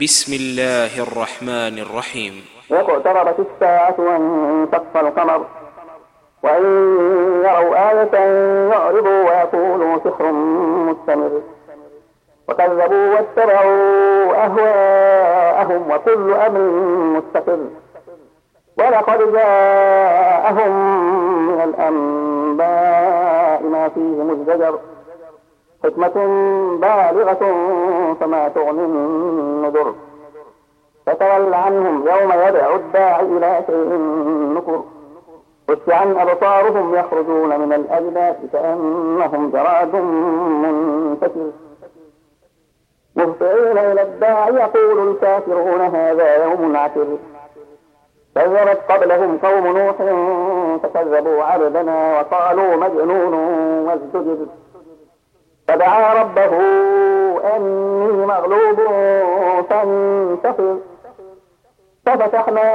بسم الله الرحمن الرحيم. واقتربت الساعة وانشق القمر. وإن يروا آية يعرضوا ويقولوا سحر مستمر. وكذبوا واتبعوا أهواءهم وكل أمر مستقر. ولقد جاءهم من الأنباء ما فيه مزدجر. حكمة بالغة فما تغني النذر. فتول عنهم يوم يدعو الداعي إلى شيء نكر. خش عن أبصارهم يخرجون من الأجداث كأنهم جراد منتشر. مهطعين إلى الداعي يقول الكافرون هذا يوم عسر. كذبت قبلهم قوم نوح فكذبوا عبدنا وقالوا مجنون وازدجر فدعا ربه أني مغلوب فانتصر ففتحنا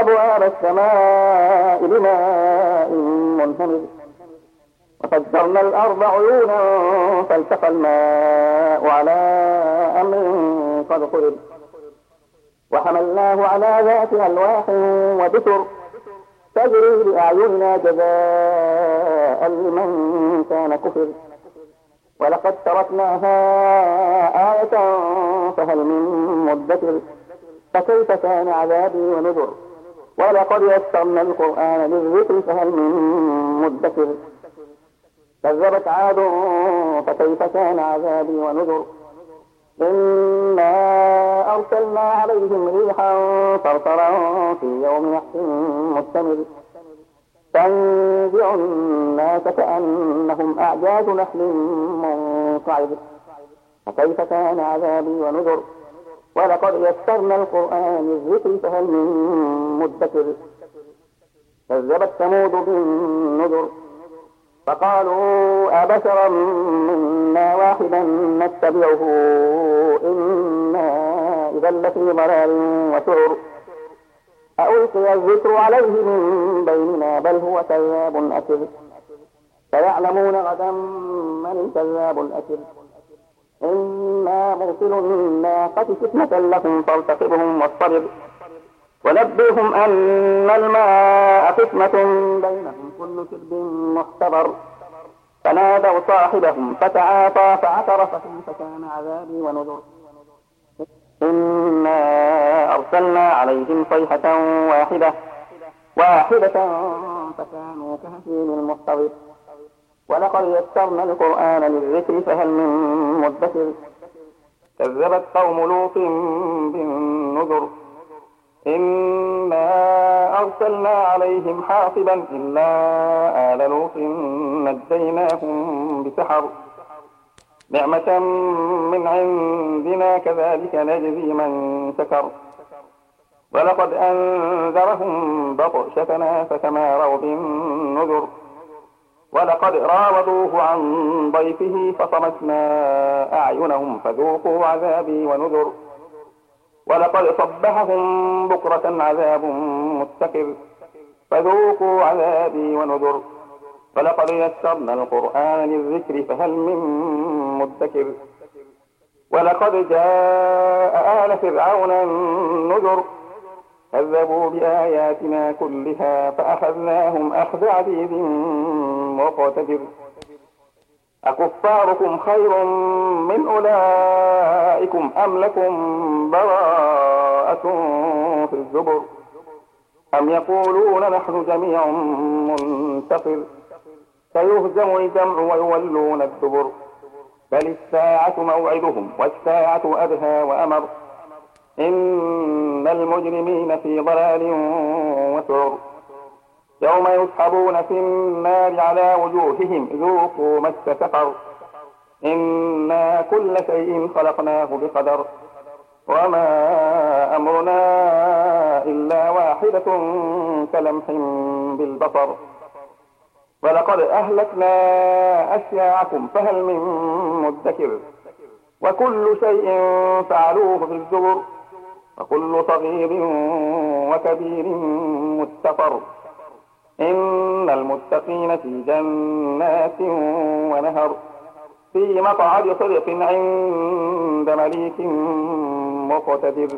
أبواب السماء بماء منهمر. وفجرنا الأرض عيونا فالتقى الماء على أمر قد قدر وحملناه على ذات ألواح ودسر تجري بأعيننا جزاء لمن كان كفر. ولقد تركناها آية فهل من مدكر فكيف كان عذابي ونذر؟ ولقد يسرنا القرآن للذكر فهل من مدكر كذبت عاد فكيف كان عذابي ونذر؟ إنا أرسلنا عليهم ريحا صرصرا في يوم نحس مستمر. تنزع الناس كأنهم أعجاز نخل منقعد فكيف كان عذابي ونذر؟ ولقد يسرنا القرآن للذكر فهل من مدكر؟ كذبت ثمود بالنذر فقالوا أبشرا منا واحدا نتبعه إنا إذا لفي ضلال وسعر ألقي الذكر عليه من بيننا بل هو كذاب أكر سيعلمون غدا من الكذاب الأكر إنا مرسل الناقة فتنة لكم فارتقبهم واصطبر. ونبئهم أن الماء فتنة بينهم كل شرب محتضر فنادوا صاحبهم فتعاطى فعثر فكيف كان عذابي ونذر. إنا أرسلنا عليهم صيحة واحدة واحدة فكانوا كهشيم المحتضر ولقد يسرنا القرآن للذكر فهل من مدكر كذبت قوم لوط بالنذر. إنا أرسلنا عليهم حاصبا إلا آل لوط نجيناهم بسحر. نعمة من عندنا كذلك نجزي من شكر. ولقد أنذرهم بطشتنا فتماروا بالنذر ولقد راودوه عن ضيفه فطمسنا أعينهم فذوقوا عذابي ونذر. ولقد صبحهم بكرة عذاب مستقر فذوقوا عذابي ونذر. ولقد يسرنا القرآن للذكر فهل من مدكر. ولقد جاء آل فرعون النذر كذبوا بآياتنا كلها فأخذناهم أخذ عزيز مقتدر. أكفاركم خير من أولئكم أم لكم براءة في الزبر؟ أم يقولون نحن جميع منتصر سيهزم الجمع ويولون الدبر. بل الساعة موعدهم والساعة أدهى وأمر. إن المجرمين في ضلال وسعر. يوم يسحبون في النار على وجوههم ذوقوا مس سقر. إنا كل شيء خلقناه بقدر. وما أمرنا إلا واحدة كلمح بالبصر. ولقد أهلكنا أشياعكم فهل من مدكر؟ وكل شيء فعلوه في الزبر. وكل صغير وكبير مستقر. إن المتقين في جنات ونهر في مقعد صدق عند مليك مقتدر.